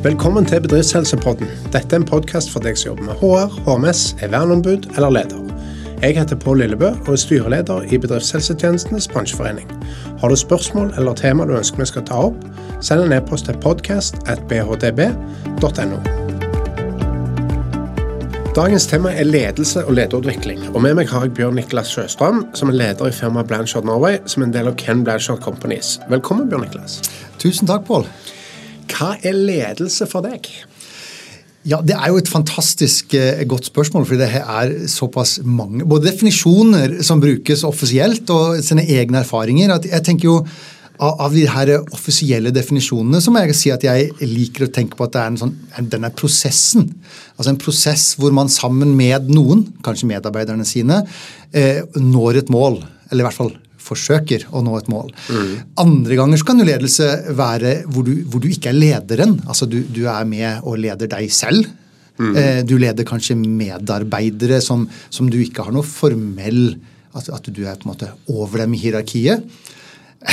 Velkommen til Bedriftshelsepodden. Dette er en podkast for deg som jobber med HR, HMS, er verneombud eller leder. Jeg heter Pål Lillebø og er styreleder i Bedriftshelsetjenestenes bransjeforening. Har du spørsmål eller tema du ønsker vi skal ta opp, send en e-post til podcast.bhdb.no. Dagens tema er ledelse og lederutvikling. Og Med meg har jeg Bjørn Niklas Sjøstrøm, som er leder i firmaet Blanchard Norway, som er en del av Ken Blanchard Companies. Velkommen, Bjørn Niklas. Tusen takk, Pål. Hva er ledelse for deg? Ja, Det er jo et fantastisk eh, godt spørsmål, fordi det er såpass mange både definisjoner som brukes offisielt, og sine egne erfaringer. at jeg tenker jo av, de her offisielle definisjonene så må jeg si at jeg liker å tenke på at det er en sånn, denne prosessen. Altså en prosess hvor man sammen med noen, kanskje medarbeiderne sine, eh, når et mål. Eller i hvert fall forsøker å nå et mål. Mm. Andre ganger så kan jo ledelse være hvor du, hvor du ikke er lederen. Altså du, du, er med og leder deg selv. Mm. Eh, du leder kanskje medarbeidere som, som, du ikke har noe formell at, at, du er på en måte over dem i hierarkiet.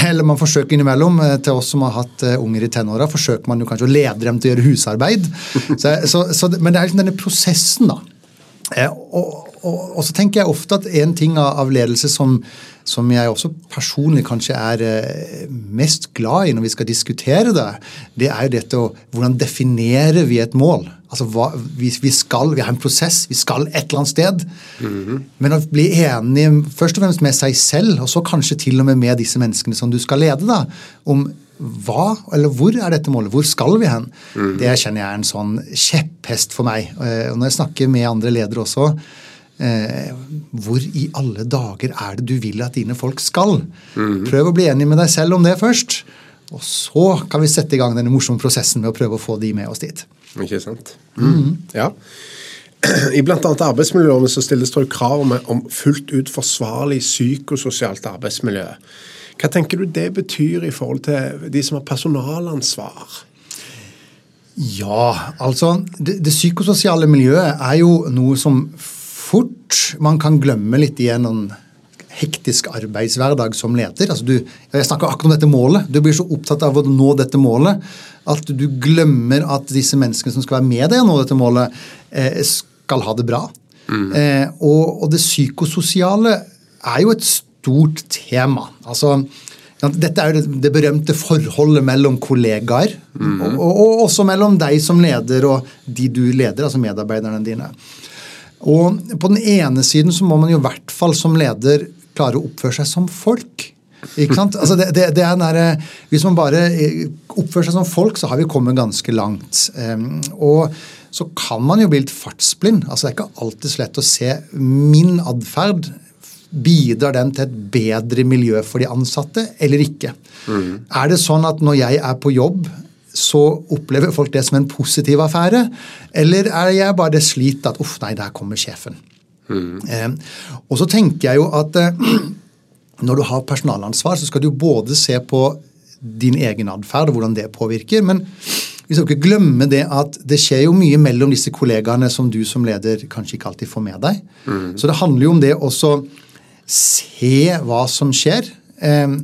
Eller man forsøker innimellom, eh, til oss som har hatt uh, unger i tenåra, forsøker man jo kanskje å lede dem til å gjøre husarbeid. så, så, så, men det er liksom denne prosessen, da. Eh, og, og, og, så tenker jeg ofte at en ting av, av ledelse som, som jeg også personlig kanskje er eh, mest glad i når vi skal diskutere det, det er jo dette å Hvordan definerer vi et mål? Altså, hva, vi, vi, skal, vi har en prosess, vi skal et eller annet sted. Mm -hmm. Men å bli enig først og fremst med seg selv, og så kanskje til og med med disse menneskene som du skal lede, da, om hva, eller hvor er dette målet? Hvor skal vi hen? Mm. Det kjenner jeg er en sånn kjepphest for meg. Eh, og når jeg snakker med andre ledere også, Eh, hvor i alle dager er det du vil at dine folk skal? Mm. Prøv å bli enig med deg selv om det først. Og så kan vi sette i gang denne morsomme prosessen med å prøve å få de med oss dit. Ikke sant. Mm. Ja. I bl.a. arbeidsmiljøloven så stilles det krav om, om fullt ut forsvarlig psykososialt arbeidsmiljø. Hva tenker du det betyr i forhold til de som har personalansvar? Ja, altså det, det psykososiale miljøet er jo noe som fort man kan glemme litt i en hektisk arbeidshverdag som leder. Altså du, jeg snakker akkurat om dette målet. Du blir så opptatt av å nå dette målet at du glemmer at disse menneskene som skal være med deg å nå dette målet, eh, skal ha det bra. Mm. Eh, og, og, det psykososiale er jo et stort tema. Altså, dette er jo det, det berømte forholdet mellom kollegaer, mm. og, og, og, også mellom deg som leder og de du leder, altså medarbeiderne dine. Og på den ene siden så må man jo i hvert fall som leder klare å oppføre seg som folk. Ikke sant? Altså det, det, det er der, hvis man bare oppfører seg som folk, så har vi kommet ganske langt. Og så kan man jo bli litt fartsblind. Altså Det er ikke alltid så lett å se min atferd. Bidrar den til et bedre miljø for de ansatte, eller ikke? Mm. Er det sånn at når jeg er på jobb, så opplever folk det som en positiv affære? Eller er jeg bare slit at uff, nei, der kommer sjefen. Mm. Eh, og så tenker jeg jo at eh, når du har personalansvar, så skal du både se på din egen atferd og hvordan det påvirker. men vi skal ikke glemme det at det skjer jo mye mellom disse kollegaene som du som leder kanskje ikke alltid får med deg. Mm. Så det handler jo om det å se hva som skjer. Eh,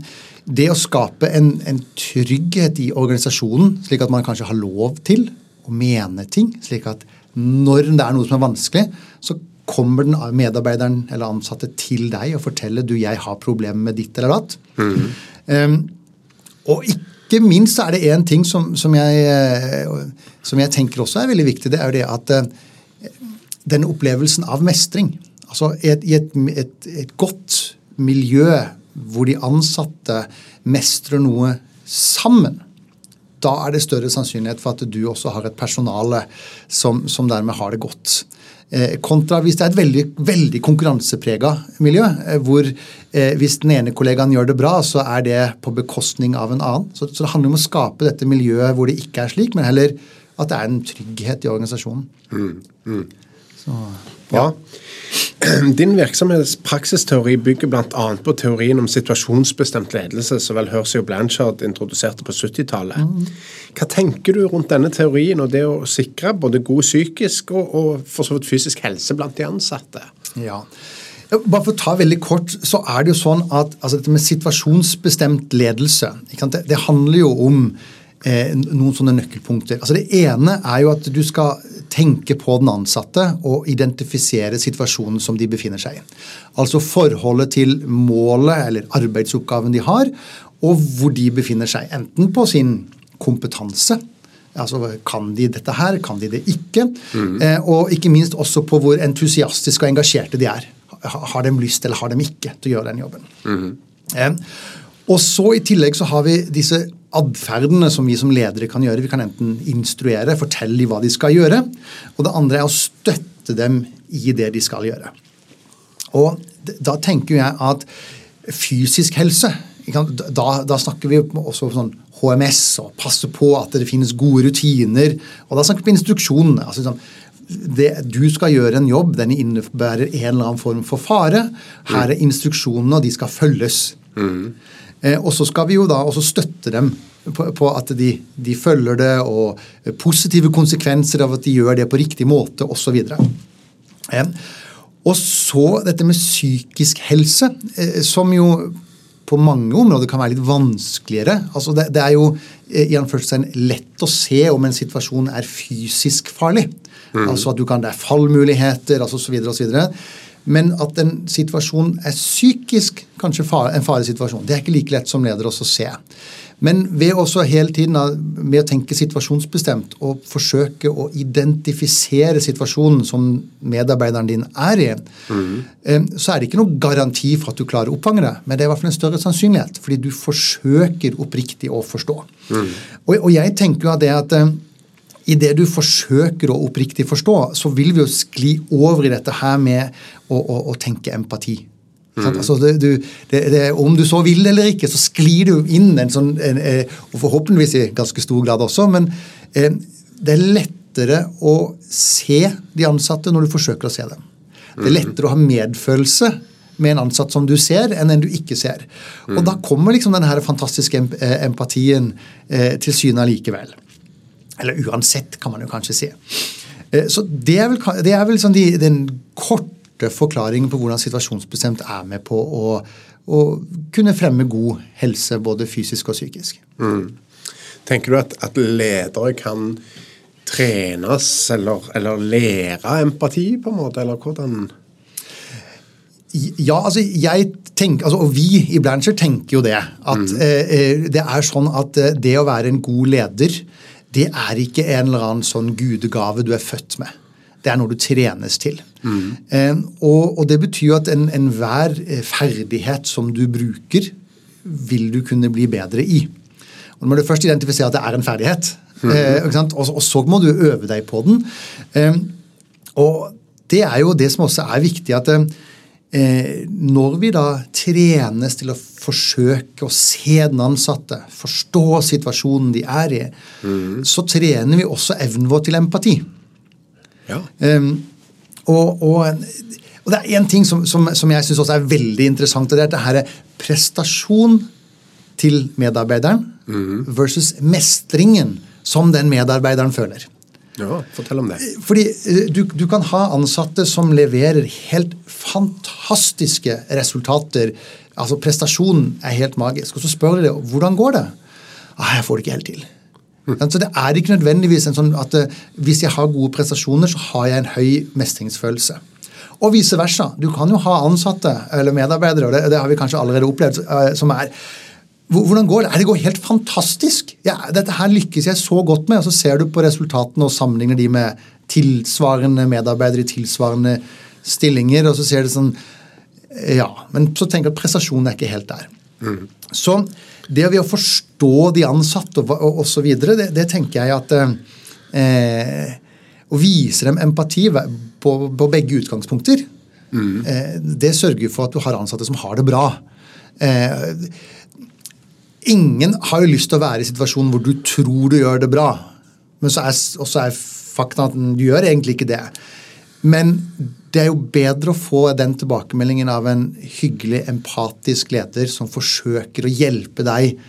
det å skape en, en, trygghet i organisasjonen, slik at man kanskje har lov til å mene ting, slik at når det er noe som er vanskelig, så kommer den medarbeideren eller ansatte til deg og forteller du, jeg har problemer med ditt eller datt. Mm. Um, og ikke minst er det én ting som, som, jeg, eh, som, jeg, tenker også er veldig viktig. Det er jo det at uh, den opplevelsen av mestring altså I et, et, et, et godt miljø hvor de ansatte mestrer noe sammen, da er det større sannsynlighet for at du også har et personale som, som dermed har det godt. Eh, kontra hvis det er et veldig, veldig konkurranseprega miljø, eh, hvor eh, hvis den ene kollegaen gjør det bra, så er det på bekostning av en annen. Så, så, det handler om å skape dette miljøet hvor det ikke er slik, men heller at det er en trygghet i organisasjonen. Mm, mm. Så, ja. Din virksomhetspraksisteori bygger bl.a. på teorien om situasjonsbestemt ledelse, som vel Hersey og Blanchard introduserte på 70-tallet. Mm. Hva tenker du rundt denne teorien og det å sikre både god psykisk og, og for så vidt fysisk helse blant de ansatte? Ja, bare for å ta veldig kort, så er det jo sånn at altså dette med situasjonsbestemt ledelse det, det handler jo om eh, noen sånne nøkkelpunkter. Altså Det ene er jo at du skal tenke på den ansatte og identifisere situasjonen som de befinner seg i. Altså forholdet til målet eller arbeidsoppgaven de har, og hvor de befinner seg. Enten på sin kompetanse, altså kan de dette her, kan de det ikke? Mm. Eh, og ikke minst også på hvor entusiastiske og engasjerte de er. Har de lyst eller har de ikke til å gjøre den jobben? Mm. Eh, og så I tillegg så har vi disse atferdene som vi som ledere kan gjøre. Vi kan enten instruere, fortelle dem hva de skal gjøre. Og det andre er å støtte dem i det de skal gjøre. Og da tenker jeg at fysisk helse da, da snakker vi også sånn HMS og passe på at det finnes gode rutiner. Og da snakker vi om instruksjonene. altså sånn, det, du skal gjøre en jobb, den innebærer en eller annen form for fare. Her er instruksjonene, og de skal følges. Mm. Eh, og så skal vi jo da også støtte dem på, på at de, de, følger det, og positive konsekvenser av at de gjør det på riktig måte, osv. Eh, og så dette med psykisk helse, eh, som jo på mange områder kan være litt vanskeligere. Altså det, det, er jo eh, i anførselstegn lett å se om en situasjon er fysisk farlig. Mm. Altså at du kan, Det er fallmuligheter altså osv. osv. Men at en situasjon er psykisk kanskje en faresituasjon, det er ikke like lett som leder også å se. Men ved også hele tiden med å tenke situasjonsbestemt og forsøke å identifisere situasjonen som medarbeideren din er i, mm. så er det ikke noe garanti for at du klarer å oppfange det, men det er i hvert fall en større sannsynlighet, fordi du forsøker oppriktig å forstå. Mm. Og, og, jeg tenker jo at det at eh, i det du forsøker å oppriktig forstå, så vil vi jo skli over i dette her med å, å, å tenke empati. Mm. Altså, det, du, det, det, om du så vil eller ikke, så sklir du inn en sånn en, eh, Og forhåpentligvis i ganske stor grad også, men en, det er lettere å se de ansatte når du forsøker å se dem. Det er mm. lettere å ha medfølelse med en ansatt som du ser, enn en du ikke ser. Og mm. da kommer liksom denne fantastiske eh, empatien eh, til syne allikevel. Eller uansett, kan man jo kanskje si. Eh, så det er vel, det er vel sånn de, den korte forklaringen på hvordan situasjonsbestemt er med på å, å kunne fremme god helse, både fysisk og psykisk. Mm. Tenker du at, at, ledere kan trenes eller, eller, lære empati, på en måte, eller hvordan ja, altså jeg tenker, altså, og vi i Blancher tenker jo det. At mm. eh, det er sånn at eh, det å være en god leder, det er ikke en eller annen sånn gudegave du er født med. Det er noe du trenes til. Mm. Eh, og, og, det betyr at enhver en eh, ferdighet som du bruker, vil du kunne bli bedre i. Og Nå må du først identifisere at det er en ferdighet, mm. eh, og, og, så må du øve deg på den. Eh, og det er jo det som også er viktig, at eh, når vi da trenes til å forsøke å se den ansatte, forstå situasjonen de er i, mm. så trener vi også evnen vår til empati. Ja. Eh, og, og, og, det er én ting som, som, som jeg syns også er veldig interessant, og det er dette her prestasjon til medarbeideren mm. versus mestringen som den medarbeideren føler. Ja, Fortell om det. Fordi eh, du, du, kan ha ansatte som leverer helt fantastiske resultater. Altså Prestasjonen er helt magisk. Og så spør de hvordan går det. Ah, jeg får det ikke helt til. Så Det er ikke nødvendigvis en sånn at uh, hvis jeg har gode prestasjoner, så har jeg en høy mestringsfølelse. Og vice versa. Du kan jo ha ansatte eller medarbeidere, og det, det har vi kanskje allerede opplevd, som er hvordan går det? Det går helt fantastisk. Ja, dette her lykkes jeg så godt med. og Så ser du på resultatene og sammenligner de med tilsvarende medarbeidere i tilsvarende stillinger. og så ser det sånn, ja, Men så tenker jeg at prestasjonen er ikke helt der. Mm. Så det ved å forstå de ansatte og osv., det, det tenker jeg at eh, Å vise dem empati på, på begge utgangspunkter, mm. eh, det sørger for at du har ansatte som har det bra. Eh, ingen har jo lyst til å være i situasjonen hvor du tror du gjør det bra, men så er, også er fakta at du gjør egentlig ikke det. Men det er jo bedre å få den tilbakemeldingen av en hyggelig, empatisk leder som forsøker å hjelpe deg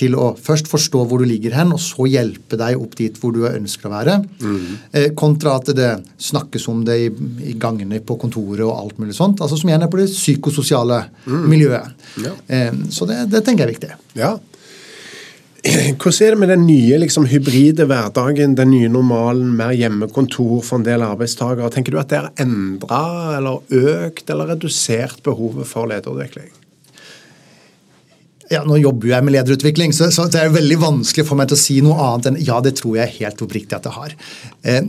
til å først forstå hvor du ligger hen, og så hjelpe deg opp dit hvor du ønsker å være. Mm. Eh, kontra at det snakkes om det i, i, gangene på kontoret og alt mulig sånt. altså Som igjen er på det psykososiale mm. miljøet. Ja. Eh, så det, det, tenker jeg er viktig. Ja. Hvordan er det med den nye liksom, hybride hverdagen, den nye normalen, mer hjemmekontor for en del arbeidstakere? Tenker du at det har endra eller økt eller redusert behovet for lederutvikling? Ja, Nå jobber jo jeg med lederutvikling, så, så, det er veldig vanskelig for meg til å si noe annet enn ja, det tror jeg helt oppriktig at det har. Eh,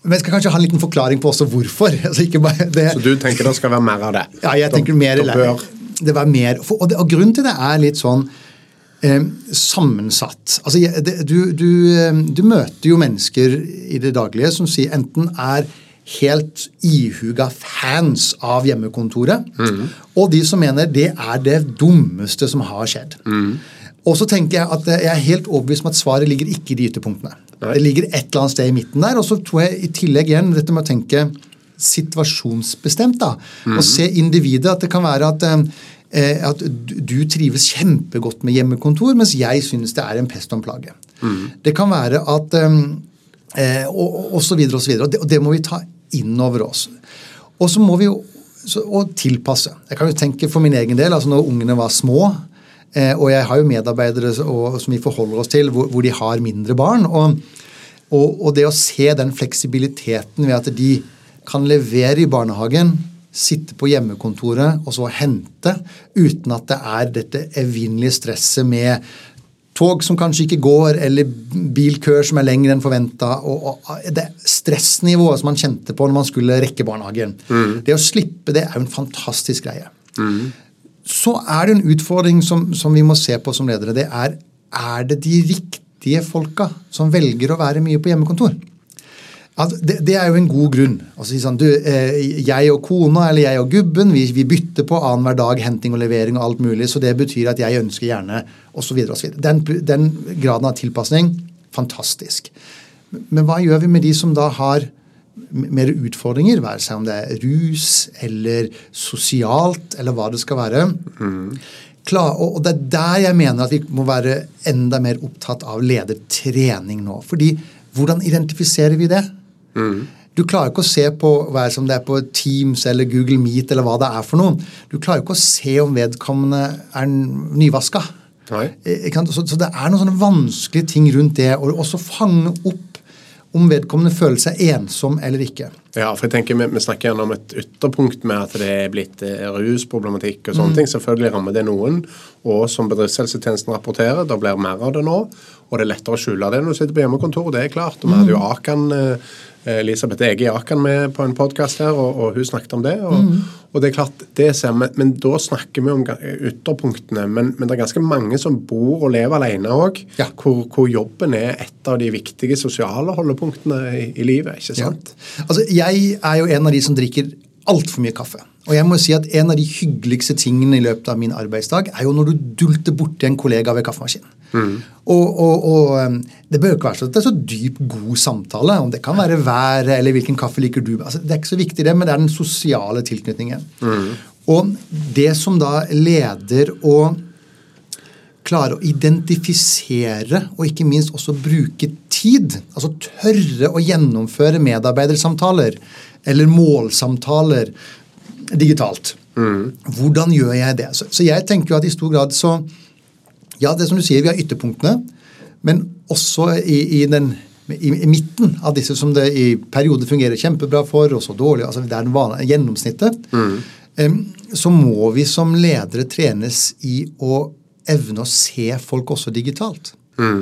men jeg skal kanskje ha en liten forklaring på også hvorfor. Altså, det, så du tenker det skal være mer av det? Ja, jeg tenker mer, da da det var mer og, det, og, grunnen til det er litt sånn eh, sammensatt. Altså, det, du, du, eh, du møter jo mennesker i det daglige som sier enten er helt ihuga fans av hjemmekontoret. Mm. Og de som mener det er det dummeste som har skjedd. Mm. Og så tenker Jeg at jeg er helt overbevist om at svaret ligger ikke i de ytterpunktene. Nei. Det ligger et eller annet sted i midten der. Og så tror jeg i tillegg igjen dette med å tenke situasjonsbestemt. da, mm. Og se individet. At det kan være at, eh, at du trives kjempegodt med hjemmekontor, mens jeg synes det er en pest og en plage. Mm. Det kan være at eh, og, og, så videre og så videre. Og det, og det må vi ta inn over oss. Og så må vi jo og tilpasse. Jeg kan jo tenke for min egen del, altså når ungene var små, eh, og jeg har jo medarbeidere og, som vi forholder oss til, hvor, hvor de har mindre barn. Og, og, og, det å se den fleksibiliteten ved at de kan levere i barnehagen, sitte på hjemmekontoret og så hente, uten at det er dette evinnelige stresset med tog som kanskje ikke går, eller bilkøer som er lengre enn forventa. Det stressnivået som man kjente på når man skulle rekke barnehagen. Mm. Det å slippe det er jo en fantastisk greie. Mm. Så er det en utfordring som, som, vi må se på som ledere. Det er er det de riktige folka som velger å være mye på hjemmekontor. Det, det, er jo en god grunn. Altså, sånn, du, eh, jeg og kona eller jeg og gubben vi, vi bytter på annenhver dag henting og levering og alt mulig, så det betyr at jeg ønsker gjerne osv. Den, den graden av tilpasning fantastisk. Men hva gjør vi med de som da har mer utfordringer, være seg om det er rus eller sosialt eller hva det skal være? Mm. Klar, og det er der jeg mener at vi må være enda mer opptatt av ledertrening nå. fordi hvordan identifiserer vi det? Mm. Du klarer ikke å se på hva som det er på Teams eller Google Meet eller hva det er for noe. Du klarer ikke å se om vedkommende er nyvaska. Eh, så, så, det er noen sånne vanskelige ting rundt det. Og også fange opp om vedkommende føler seg ensom eller ikke. Ja, for jeg tenker Vi, vi snakker gjerne om et ytterpunkt med at det er blitt eh, rusproblematikk og sånne mm. ting. Selvfølgelig rammer det noen. Og som bedriftshelsetjenesten rapporterer, det blir mer av det nå. Og det er lettere å skjule det når du sitter på hjemmekontor, det er klart. Og vi hadde jo mm. Akan Eh, Elisabeth Ege Jakan med på en podkast her, og, og, hun snakket om det. Og, mm. og det er klart, det ser vi, men da snakker vi om ytterpunktene. Men, men, det er ganske mange som bor og lever alene òg, ja. hvor, hvor, jobben er et av de viktige sosiale holdepunktene i, i livet. ikke sant? Ja. Altså, Jeg er jo en av de som drikker altfor mye kaffe. Og jeg må si at En av de hyggeligste tingene i løpet av min arbeidsdag er jo når du dulter borti en kollega ved kaffemaskinen. Mm. Og, og, og, um, Det bør ikke være så det er så dyp, god samtale. Om det kan være været eller hvilken kaffe liker du. Altså, det er ikke så viktig, det, men det er den sosiale tilknytningen. Mm. Og det som da leder å klare å identifisere og ikke minst også bruke tid, altså tørre å gjennomføre medarbeidersamtaler eller målsamtaler digitalt. Mm. Hvordan gjør jeg det? Så, så, jeg tenker jo at i stor grad så Ja, det som du sier, vi har ytterpunktene, men også i, i den i, i, midten av disse som det i perioder fungerer kjempebra for, og så dårlig, altså det er den vanlige gjennomsnittet, mm. um, så må vi som ledere trenes i å evne å se folk også digitalt. Mm.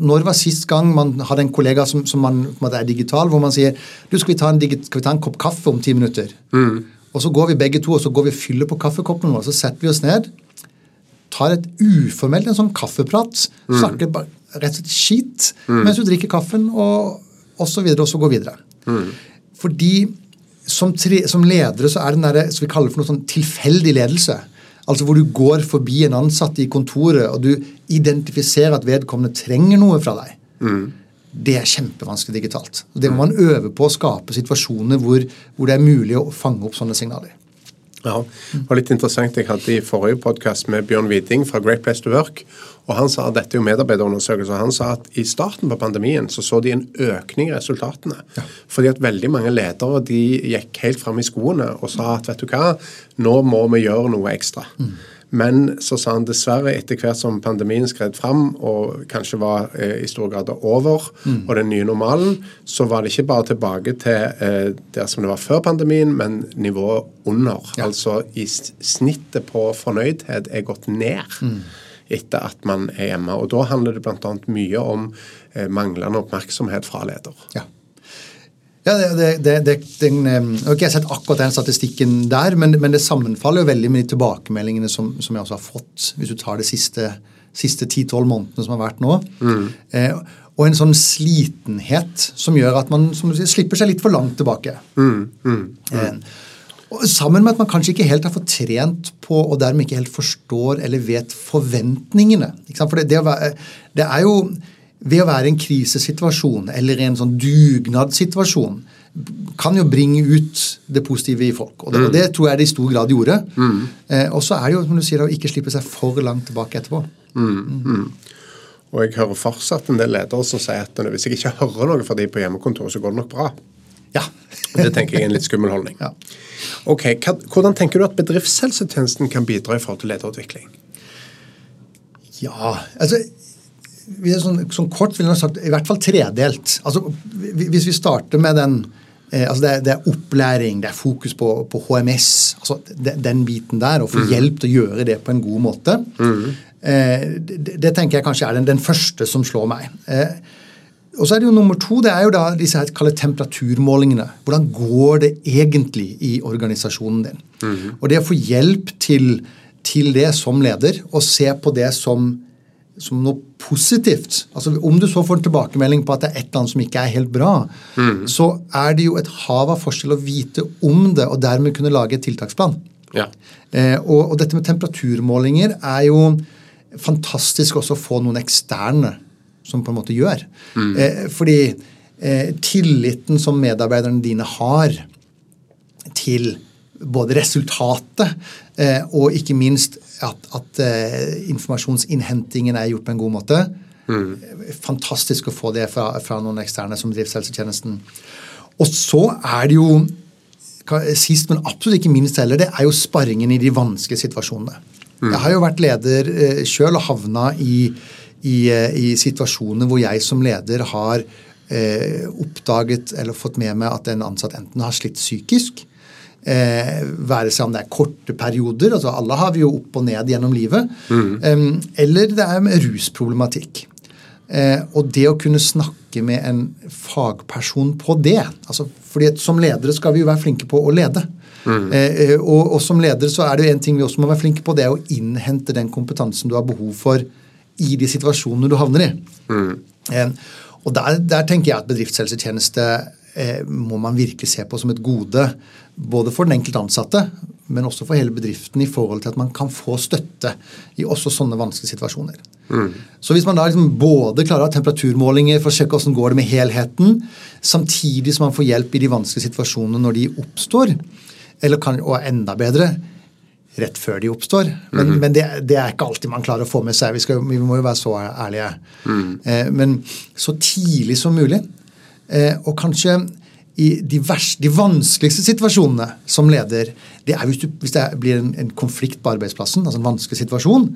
Når var sist gang man hadde en kollega som, som man, er digital, hvor man sier du, skal vi ta en, skal vi ta en kopp kaffe om ti minutter? Mm. Og så går vi begge to og så går vi og fyller på kaffekoppen og Så setter vi oss ned, tar et uformelt en sånn kaffeprat, mm. snakker rett og slett skit mm. mens du drikker kaffen, og, og så videre, og så går videre. Mm. Fordi som, tre, som, ledere så er det den der, som vi kaller for noe sånn tilfeldig ledelse. Altså hvor du går forbi en ansatt i kontoret, og du identifiserer at vedkommende trenger noe fra deg. Mm det er kjempevanskelig digitalt. Det må man øve på å skape situasjoner hvor, hvor det er mulig å fange opp sånne signaler. Ja, var litt interessant. Jeg hadde i forrige podkast med Bjørn Widing fra Great Place to Work. og Han sa dette er jo medarbeiderundersøkelser, han sa at i starten på pandemien så så de en økning i resultatene. Ja. Fordi at veldig mange ledere de gikk helt fram i skoene og sa at vet du hva, nå må vi gjøre noe ekstra. Mm. Men så sa han dessverre, etter hvert som pandemien skred fram og kanskje var eh, i stor grad over, Mm. og den nye normalen, så var det ikke bare tilbake til eh, der som det var før pandemien, men nivået under. Ja. Altså i snittet på fornøydhet er gått ned Mm. etter at man er hjemme. Og da handler det bl.a. mye om eh, manglende oppmerksomhet fra leder. Ja. Ja, det, det, det, den, eh, nå har sett akkurat den statistikken der, men, men det sammenfaller jo veldig med de tilbakemeldingene som, som jeg også har fått, hvis du tar de siste, siste 10-12 månedene som har vært nå. Eh, og en sånn slitenhet som gjør at man som du sier, slipper seg litt for langt tilbake. Eh, og sammen med at man kanskje ikke helt har fått trent på og dermed ikke helt forstår eller vet forventningene. Ikke sant? For det, det, det er jo ved å være i en krisesituasjon eller en sånn dugnadssituasjon kan jo bringe ut det positive i folk. Og det, og det tror jeg det i stor grad gjorde. Eh, og så er det jo som du sier, å ikke slippe seg for langt tilbake etterpå. Og jeg hører fortsatt en del ledere som sier at hvis jeg ikke hører noe fra de på hjemmekontoret, så går det nok bra. Ja. Det tenker jeg er en litt skummel holdning. Ja. Ok, Hvordan tenker du at bedriftshelsetjenesten kan bidra i forhold til lederutvikling? Ja, altså vi er sånn, sånn kort ville jeg sagt i hvert fall tredelt. Altså, Hvis vi starter med den eh, altså det, det er opplæring, det er fokus på, på HMS, altså de, den biten der, Å få hjelp til å gjøre det på en god måte. Eh, det, det tenker jeg kanskje er den, den første som slår meg. Eh, og så er det jo nummer to, det er jo da disse her kaller temperaturmålingene. Hvordan går det egentlig i organisasjonen din? Og det å få hjelp til, til det som leder, og se på det som, som noe positivt. Altså Om du så får en tilbakemelding på at det er et eller annet som ikke er helt bra, så er det jo et hav av forskjell å vite om det, og dermed kunne lage et tiltaksplan. Ja. Eh, og, og dette med temperaturmålinger er jo fantastisk også å få noen eksterne som på en måte gjør. Eh, fordi eh, tilliten som medarbeiderne dine har til både resultatet eh, og ikke minst at, at eh, informasjonsinnhentingen er gjort på en god måte. Mm. Fantastisk å få det fra, fra noen eksterne som driver helsetjenesten. Og så er det jo Sist, men absolutt ikke minst heller, det er jo sparringen i de vanskelige situasjonene. Jeg har jo vært leder eh, sjøl og havna i, i, eh, i situasjoner hvor jeg som leder har eh, oppdaget eller fått med meg at en ansatt enten har slitt psykisk, eh, være seg om det er korte perioder, altså alle har vi jo opp og ned gjennom livet, eh, eller det er med rusproblematikk. Eh, og det å kunne snakke med en fagperson på det altså fordi Som ledere skal vi jo være flinke på å lede. Mm. eh, og, og som ledere så er det jo en ting vi også må være flinke på, det er å innhente den kompetansen du har behov for i de situasjonene du havner i. Eh, og der, der tenker jeg at bedriftshelsetjeneste eh, må man virkelig se på som et gode. Både for den enkelte ansatte, men også for hele bedriften i forhold til at man kan få støtte i også sånne vanskelige situasjoner. Så hvis man da liksom både klarer å ha temperaturmålinger for å sjekke hvordan går det med helheten, samtidig som man får hjelp i de vanskelige situasjonene når de oppstår, eller kan, og enda bedre rett før de oppstår. Men, men det, det er ikke alltid man klarer å få med seg. Vi, skal, vi må jo være så ærlige. Eh, men så tidlig som mulig. Eh, og kanskje i de, vers, de vanskeligste situasjonene som leder, det er hvis, du, hvis det blir en, en konflikt på arbeidsplassen, altså en vanskelig situasjon,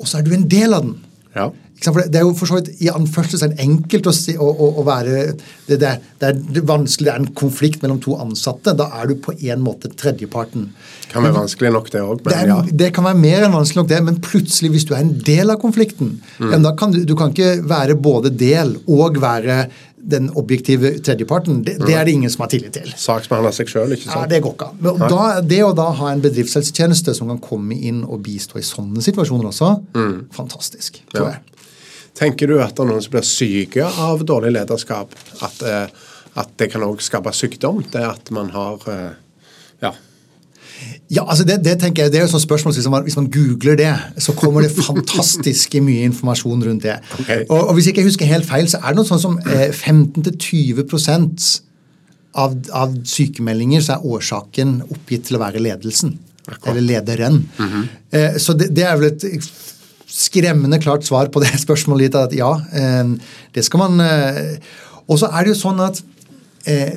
og så er du en del av den. Ja. Det, er jo for så vidt i anførselstegn enkelt å, si, å, å, å være det, det, er, det er vanskelig, det er en konflikt mellom to ansatte. Da er du på en måte tredjeparten. Kan være vanskelig nok, det òg, Det, ja. det kan være mer enn vanskelig nok, det, men plutselig, hvis du er en del av konflikten ja, da kan du, du kan ikke være både del og være den objektive tredjeparten. Det, det er det ingen som har tillit til. Saksbehandler seg sjøl, ikke Ja, sant? Det går ikke an. Det å da ha en bedriftshelsetjeneste som kan komme inn og bistå i sånne situasjoner også, fantastisk. tror Ja. jeg. Tenker du at det er noen som blir syke av dårlig lederskap? At, eh, at det kan òg skape sykdom? Det at man har eh, Ja. Ja, altså det, det tenker jeg, det er jo sånn spørsmål, hvis man, hvis man googler det, så kommer det fantastisk mye informasjon rundt det. Okay. Og, og hvis jeg ikke husker helt feil, så er det noe sånn som eh, 15-20 av, av sykemeldinger så er årsaken oppgitt til å være ledelsen. Eller lederen. eh, så det, det er vel et skremmende klart svar på det spørsmålet ditt, at ja, eh, det skal man eh, Og så er det jo sånn at eh,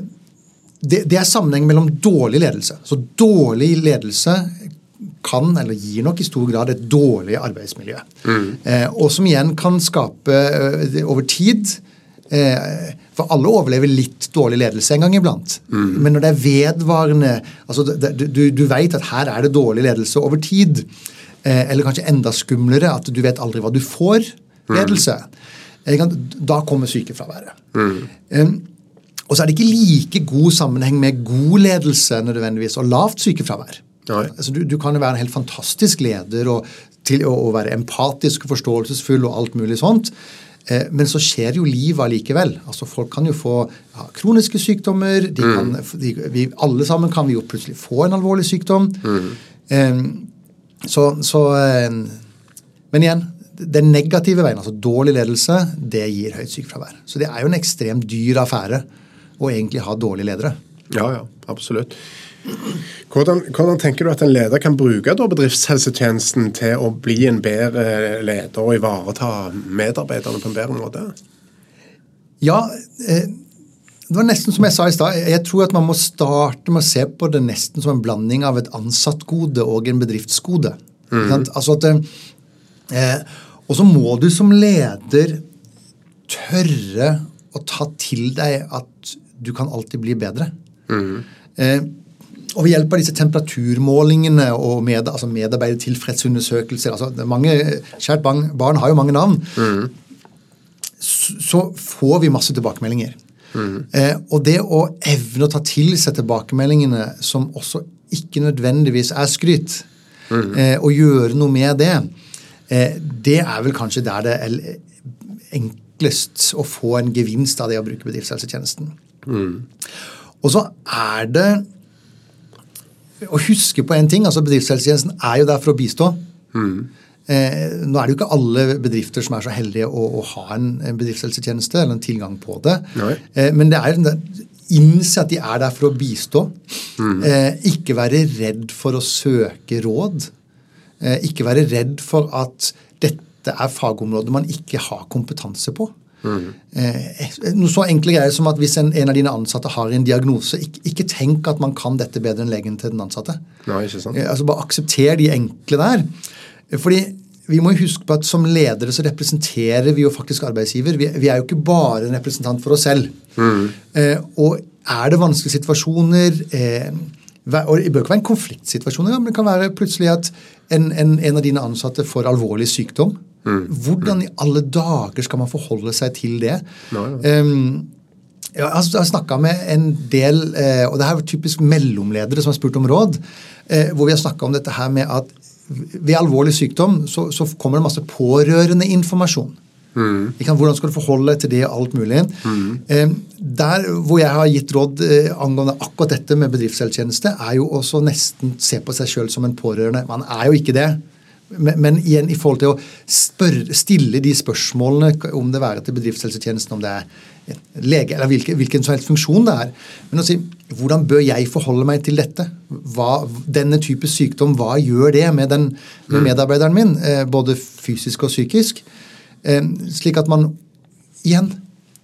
det, det er sammenheng mellom dårlig ledelse. Så dårlig ledelse kan, eller gir nok i stor grad, et dårlig arbeidsmiljø. Mm. og som igjen kan skape over tid For alle overlever litt dårlig ledelse en gang iblant. Men når det er vedvarende altså Du, du, du vet at her er det dårlig ledelse over tid, eller kanskje enda skumlere, at du vet aldri hva du får ledelse, eh, da kommer sykefraværet. Mm. og så er det ikke like god sammenheng med god ledelse nødvendigvis og lavt sykefravær. Altså, du, du, kan jo være en helt fantastisk leder og, til, og, og være empatisk og forståelsesfull og alt mulig sånt. Eh, men så skjer jo livet allikevel. Altså, folk kan jo få ja, kroniske sykdommer. De kan, de, vi, alle sammen kan vi jo plutselig få en alvorlig sykdom. Mm. Eh, så, så eh, Men igjen, den negative veien, altså dårlig ledelse, det gir høyt sykefravær. Så det er jo en ekstremt dyr affære å egentlig ha dårlige ledere. Ja, ja, absolutt. Hvordan, hvordan, tenker du at en leder kan bruke bedriftshelsetjenesten til å bli en bedre leder og ivareta medarbeiderne på en bedre måte? Ja, eh, det var nesten som jeg sa i stad. Jeg tror at man må starte med å se på det nesten som en blanding av et ansattgode og en bedriftsgode. Mm. Altså at, eh, og så må du som leder tørre å ta til deg at du kan alltid bli bedre. Mm. Eh, og ved hjelp av disse temperaturmålingene og med, altså medarbeidertilfredsundersøkelser altså mange, Kjært barn, barn, har jo mange navn. Mm. Så, så, får vi masse tilbakemeldinger. Mm. Eh, og det å evne å ta til seg tilbakemeldingene som også ikke nødvendigvis er skryt, mm. eh, og gjøre noe med det, eh, det er vel kanskje der det er enklest å få en gevinst av det å bruke bedriftshelsetjenesten. Mm. Og så er det å huske på en ting. altså Bedriftshelsetjenesten er jo der for å bistå. Mm. Eh, nå er det jo ikke alle bedrifter som er så heldige å, å ha en, en, bedriftshelsetjeneste eller en tilgang på det. Eh, men det er innse at de er der for å bistå. Mm. Eh, ikke være redd for å søke råd. Eh, ikke være redd for at dette er fagområder man ikke har kompetanse på. Mm. Eh, noe så enkle greier som at Hvis en, en, av dine ansatte har en diagnose, ikke, ikke, tenk at man kan dette bedre enn legen til den ansatte. Nei, ikke sant. Eh, altså Bare aksepter de enkle der. Fordi vi må huske på at Som ledere så representerer vi jo faktisk arbeidsgiver. Vi, vi er jo ikke bare en representant for oss selv. Mm. Eh, og er det vanskelige situasjoner eh, og Det bør ikke være en konfliktsituasjon, men det kan være plutselig at en, en, en av dine ansatte får alvorlig sykdom. Mm. Hvordan i alle dager skal man forholde seg til det? No, ja. um, jeg har snakka med en del, eh, og det er typisk mellomledere som har spurt om råd, eh, hvor vi har snakka om dette her med at ved alvorlig sykdom så, så kommer det masse pårørende informasjon. Mm. Hvordan skal du forholde deg til det og alt mulig. Mm. Der hvor jeg har gitt råd eh, angående akkurat dette med bedriftshelsetjeneste, er jo også nesten se på seg sjøl som en pårørende. Man er jo ikke det. Men, men, igjen i forhold til å spørre, stille de spørsmålene, om det være til bedriftshelsetjenesten, om det er lege eller hvilken, hvilken som helst funksjon det er. Men å si hvordan bør jeg forholde meg til dette? Hva, denne type sykdom, hva gjør det med, den, med mm. medarbeideren min? Eh, både fysisk og psykisk. Eh, slik at man igjen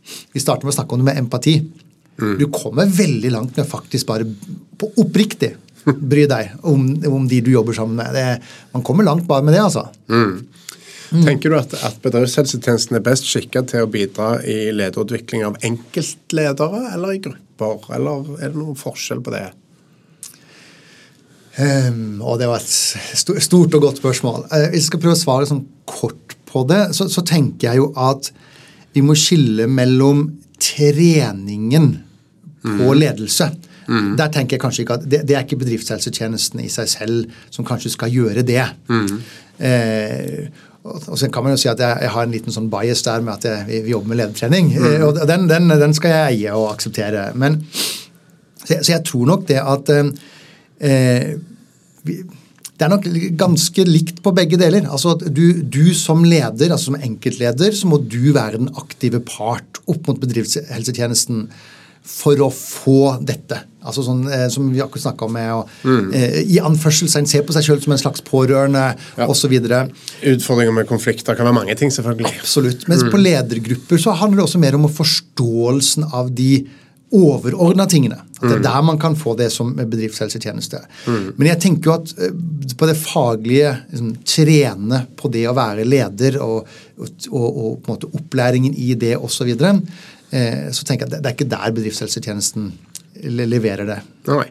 Vi starter med å snakke om det med empati. Mm. Du kommer veldig langt med faktisk bare på oppriktig bry deg om, om, de du jobber sammen med. Det, man kommer langt bare med det, altså. Mm. Mm. Tenker du at, at bedriftshelsetjenesten er best skikka til å bidra i lederutvikling av enkeltledere eller i grupper, eller er det noen forskjell på det? Um, og Det var et stort og godt spørsmål. Uh, hvis jeg skal prøve å svare sånn kort på det, så, så tenker jeg jo at vi må skille mellom treningen på mm. ledelse. Mm. Der tenker jeg kanskje ikke at det, det, er ikke bedriftshelsetjenesten i seg selv som kanskje skal gjøre det. Mm. Eh, og så kan man jo si at jeg, jeg, har en liten sånn bias der med at jeg, vi jobber med ledertrening. Mm. Eh, og den, den, den, skal jeg eie og akseptere. Men, så, jeg, så jeg tror nok det at eh, vi, det er nok ganske likt på begge deler. Altså at du, du, som leder, altså som enkeltleder, så må du være den aktive part opp mot bedriftshelsetjenesten for å få dette. Altså sånn, eh, Som vi akkurat snakka om med å mm. eh, i anførselstegn se på seg sjøl som en slags pårørende ja. osv. Utfordringer med konflikter kan være mange ting, selvfølgelig. Absolutt. Mens mm. på ledergrupper så handler det også mer om forståelsen av de overordna tingene. At det er der man kan få det som bedriftshelsetjeneste. Men jeg tenker jo at eh, på det faglige, liksom, trene på det å være leder og, og, og, og opplæringen i det osv., så, eh, så tenker jeg at det, er ikke der bedriftshelsetjenesten leverer det. Nei.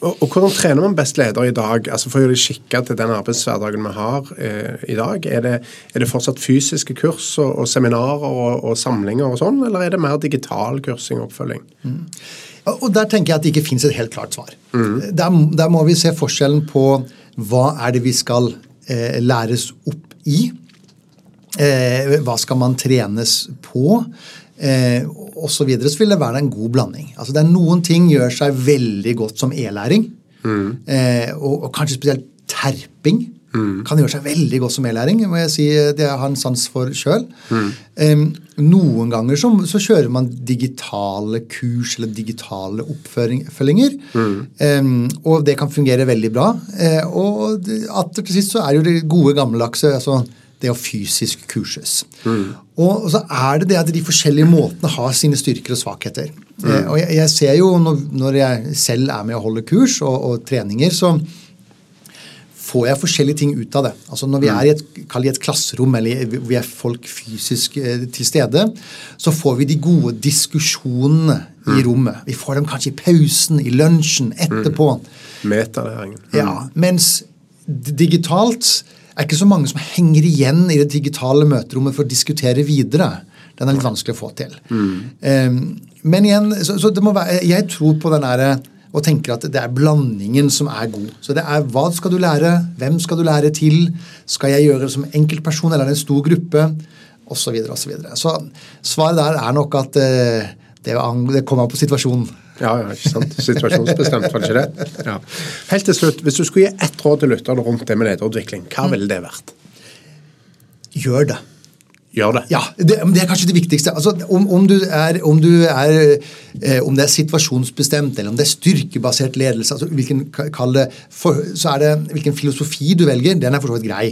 Og, og hvordan trener man best leder i dag? Altså For å gjøre det skikka til den arbeidshverdagen vi har eh, i dag. Er det, er det fortsatt fysiske kurs og, og seminarer og, og samlinger og sånn, eller er det mer digital kursing og oppfølging? Og og der tenker jeg at det ikke fins et helt klart svar. Der, der må vi se forskjellen på hva er det vi skal eh, læres opp i. Eh, hva skal man trenes på? Eh, og så, videre, så vil det være en god blanding. Altså det er Noen ting gjør seg veldig godt som e-læring. Eh, og, og kanskje spesielt terping kan gjøre seg veldig godt som e-læring. må jeg si, Det har en sans for sjøl. Eh, noen ganger så, så kjører man digitale kurs eller digitale oppfølginger. Eh, og det kan fungere veldig bra. Eh, og det- til sist så er jo det gode gammeldagse altså det å fysisk kurses. Og så er det det at de forskjellige måtene har sine styrker og svakheter. Eh, og jeg, jeg ser jo når, når jeg selv er med og holder kurs og, og treninger, så får jeg forskjellige ting ut av det. Altså Når vi er i et, i et klasserom, eller vi er folk fysisk eh, til stede, så får vi de gode diskusjonene i rommet. Vi får dem kanskje i pausen, i lunsjen, etterpå. Metalæringen. Ja, Mens digitalt er ikke så mange som henger igjen i det digitale møterommet for å diskutere videre. Den er litt vanskelig å få til. Um, men igjen, så, så være, jeg tror på den derre og tenker at det er blandingen som er god. Så det er hva skal du lære, hvem skal du lære til, skal jeg gjøre det som enkeltperson eller en stor gruppe, osv. Så, videre, og så, så svaret der er nok at uh, det, det kommer an på situasjonen. Ja, ja, ikke sant. Situasjonsbestemt, var det ikke det? Ja. Helt til slutt, hvis du skulle gi ett råd til lytterne rundt det med lederutvikling, hva ville det vært? Gjør det. Gjør det. Ja, det, det er kanskje det viktigste. Altså, om, om, du er, om, du er, eh, om det er situasjonsbestemt, eller om det er styrkebasert ledelse, altså hvilken, det, for, så er det hvilken filosofi du velger, den er for så vidt grei.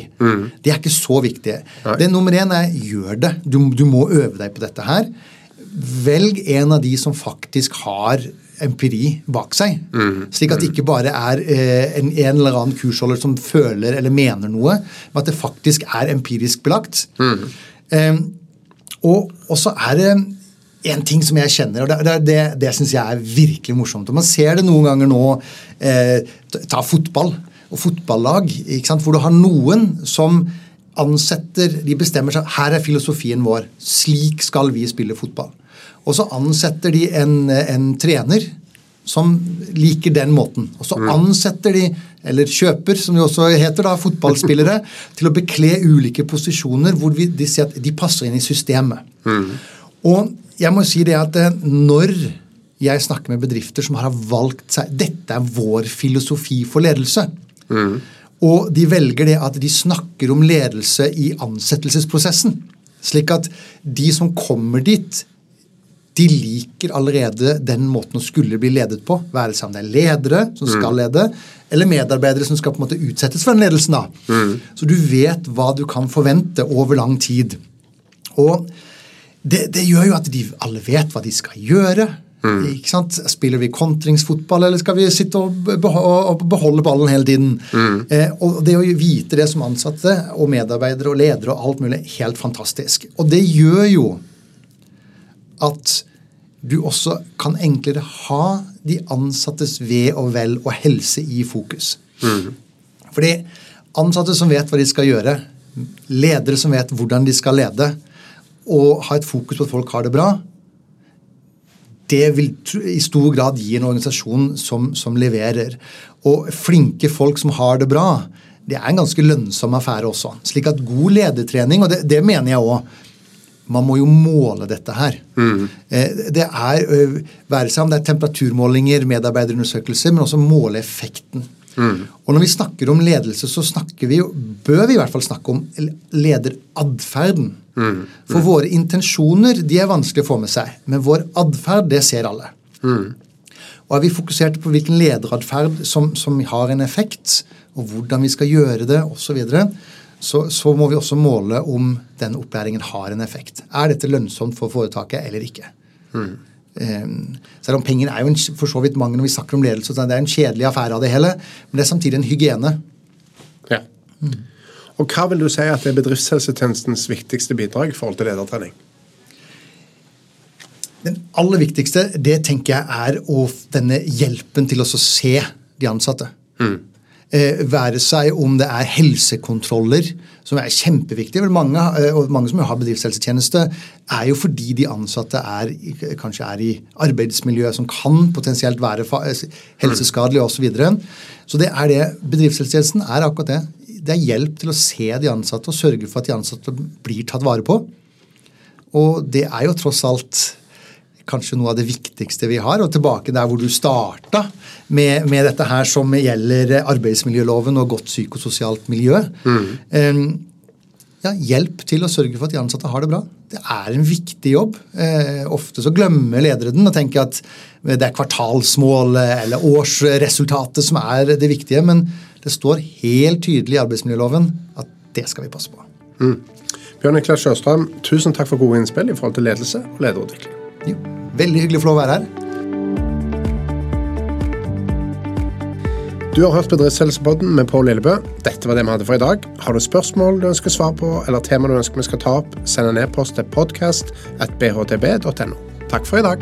Det er ikke så viktig. Det Nummer én er gjør det. Du, du må øve deg på dette her. Velg en av de som faktisk har empiri bak seg. Slik at det ikke bare er eh, en, en eller annen kursholder som føler eller mener noe, men at det faktisk er empirisk belagt. Eh, og så er det en ting som jeg kjenner, og det, det, det, syns jeg er virkelig morsomt. Og Man ser det noen ganger nå eh, ta- fotball og fotballag, hvor du har noen som ansetter De bestemmer seg her er filosofien vår. Slik skal vi spille fotball. Og så ansetter de en, en trener som liker den måten. Og så ansetter de, eller kjøper, som det også heter, da, fotballspillere til å bekle ulike posisjoner hvor vi, de ser at de passer inn i systemet. Og jeg må si det at eh, når jeg snakker med bedrifter som har valgt seg Dette er vår filosofi for ledelse. Og de velger det at de snakker om ledelse i ansettelsesprosessen. Slik at de som kommer dit, de liker allerede den måten å skulle bli ledet på. Være seg om det er ledere som skal lede, eller medarbeidere som skal på en måte utsettes for den ledelsen. da. Så du vet hva du kan forvente over lang tid. Og det, det gjør jo at de alle vet hva de skal gjøre. Ikke sant? Spiller vi kontringsfotball, eller skal vi sitte og beholde ballen hele tiden? Eh, og det å vite det som ansatte og medarbeidere og ledere og alt mulig, helt fantastisk. Og det gjør jo at du også kan enklere ha de ansattes ve og vel og helse i fokus. Fordi ansatte som vet hva de skal gjøre, ledere som vet hvordan de skal lede, og ha et fokus på at folk har det bra, det vil i stor grad gi en organisasjon som, som leverer. Og flinke folk som har det bra, det er en ganske lønnsom affære også. Slik at god ledertrening, og det, det mener jeg òg man må jo måle dette her. Mm. Det er, være seg om det er temperaturmålinger, medarbeiderundersøkelser, men også måle effekten. Og når vi snakker om ledelse, så snakker vi jo, bør vi i hvert fall snakke om lederatferden. For våre intensjoner de er vanskelig å få med seg, men vår atferd, det ser alle. Og er vi fokusert på hvilken lederatferd som, som har en effekt, og hvordan vi skal gjøre det osv., så, videre, så så må vi også måle om den opplæringen har en effekt. Er dette lønnsomt for foretaket eller ikke? eh, Selv om penger er jo en, for så vidt mange når vi snakker om ledelse, så det er en kjedelig affære av det hele, men det er samtidig en hygiene. Ja. Og hva vil du si at er bedriftshelsetjenestens viktigste bidrag i forhold til ledertrening? Den aller viktigste det tenker jeg er å, denne hjelpen til å se de ansatte. Mm. Eh, være seg om det er helsekontroller, som er kjempeviktig. Mange, eh, og mange som har bedriftshelsetjeneste, er jo fordi de ansatte er, kanskje er i arbeidsmiljøet som kan potensielt være eh, helseskadelig osv. Så, videre. så det er det. Bedriftshelsetjenesten er akkurat det. Det er hjelp til å se de ansatte og sørge for at de ansatte blir tatt vare på. Og det er jo tross alt kanskje noe av det viktigste vi har. Og tilbake der hvor du starta med, med dette her som gjelder arbeidsmiljøloven og godt psykososialt miljø. Mm. Um, ja, hjelp til å sørge for at de ansatte har det bra. Det er en viktig jobb. Eh, ofte så glemmer ledere den og tenker at det er kvartalsmål eller årsresultatet som er det viktige. Men det står helt tydelig i arbeidsmiljøloven at det skal vi passe på. Mm. Bjørn Niklas Sjøstrøm, tusen takk for gode innspill i forhold til ledelse og lederutvikling. Jo. Veldig hyggelig å få være her. Du har hørt Bedriftshelsepodden med Pål Lillebø. Dette var det vi hadde for i dag. Har du spørsmål du ønsker svar på, eller tema du ønsker vi skal ta opp, send en e-post til podcast.bhtb.no. Takk for i dag.